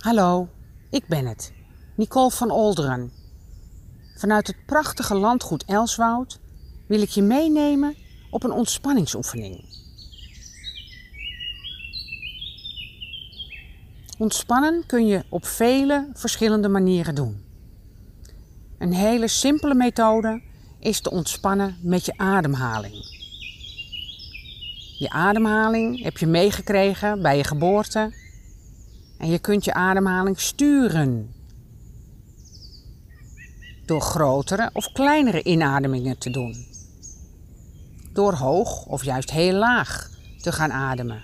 Hallo, ik ben het, Nicole van Olderen. Vanuit het prachtige landgoed Elswoud wil ik je meenemen op een ontspanningsoefening. Ontspannen kun je op vele verschillende manieren doen. Een hele simpele methode is te ontspannen met je ademhaling. Je ademhaling heb je meegekregen bij je geboorte en je kunt je ademhaling sturen. Door grotere of kleinere inademingen te doen. Door hoog of juist heel laag te gaan ademen.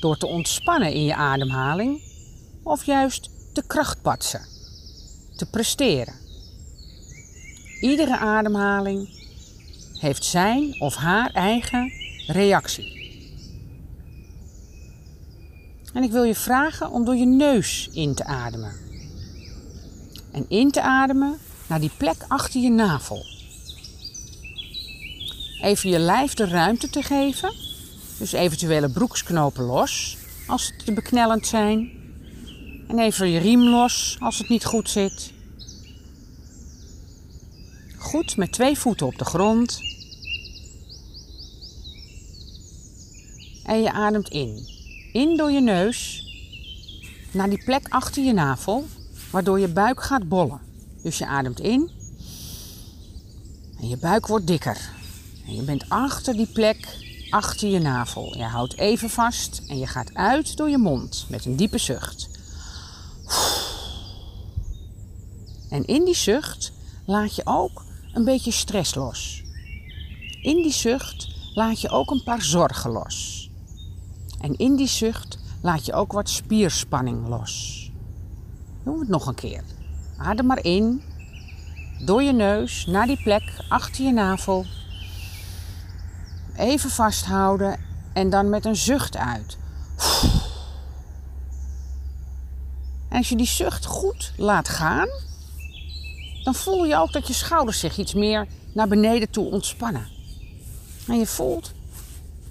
Door te ontspannen in je ademhaling of juist te krachtpatsen. Te presteren. Iedere ademhaling heeft zijn of haar eigen reactie. En ik wil je vragen om door je neus in te ademen. En in te ademen naar die plek achter je navel. Even je lijf de ruimte te geven. Dus eventuele broeksknopen los als ze te beknellend zijn. En even je riem los als het niet goed zit. Goed met twee voeten op de grond. En je ademt in in door je neus naar die plek achter je navel, waardoor je buik gaat bollen. Dus je ademt in en je buik wordt dikker. En je bent achter die plek achter je navel. Je houdt even vast en je gaat uit door je mond met een diepe zucht. En in die zucht laat je ook een beetje stress los. In die zucht laat je ook een paar zorgen los. En in die zucht laat je ook wat spierspanning los. Doen we het nog een keer. Adem maar in. Door je neus naar die plek achter je navel. Even vasthouden en dan met een zucht uit. En als je die zucht goed laat gaan, dan voel je ook dat je schouders zich iets meer naar beneden toe ontspannen. En je voelt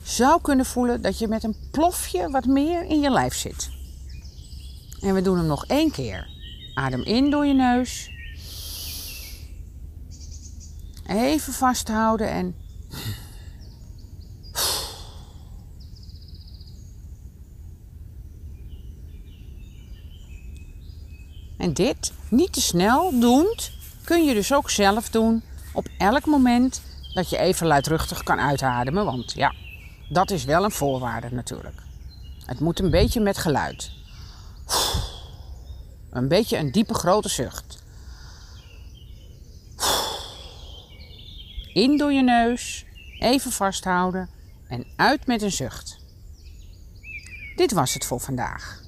zou kunnen voelen dat je met een plofje wat meer in je lijf zit. En we doen hem nog één keer. Adem in door je neus. Even vasthouden en. En dit niet te snel doend kun je dus ook zelf doen op elk moment dat je even luidruchtig kan uitademen. Want ja, dat is wel een voorwaarde natuurlijk. Het moet een beetje met geluid. Een beetje een diepe grote zucht. In door je neus, even vasthouden en uit met een zucht. Dit was het voor vandaag.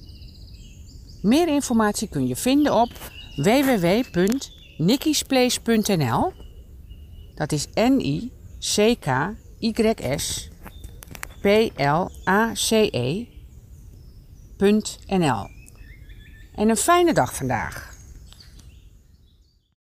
Meer informatie kun je vinden op www.nikkisplace.nl. Dat is N-I-C-K-Y-S place.nl. En een fijne dag vandaag.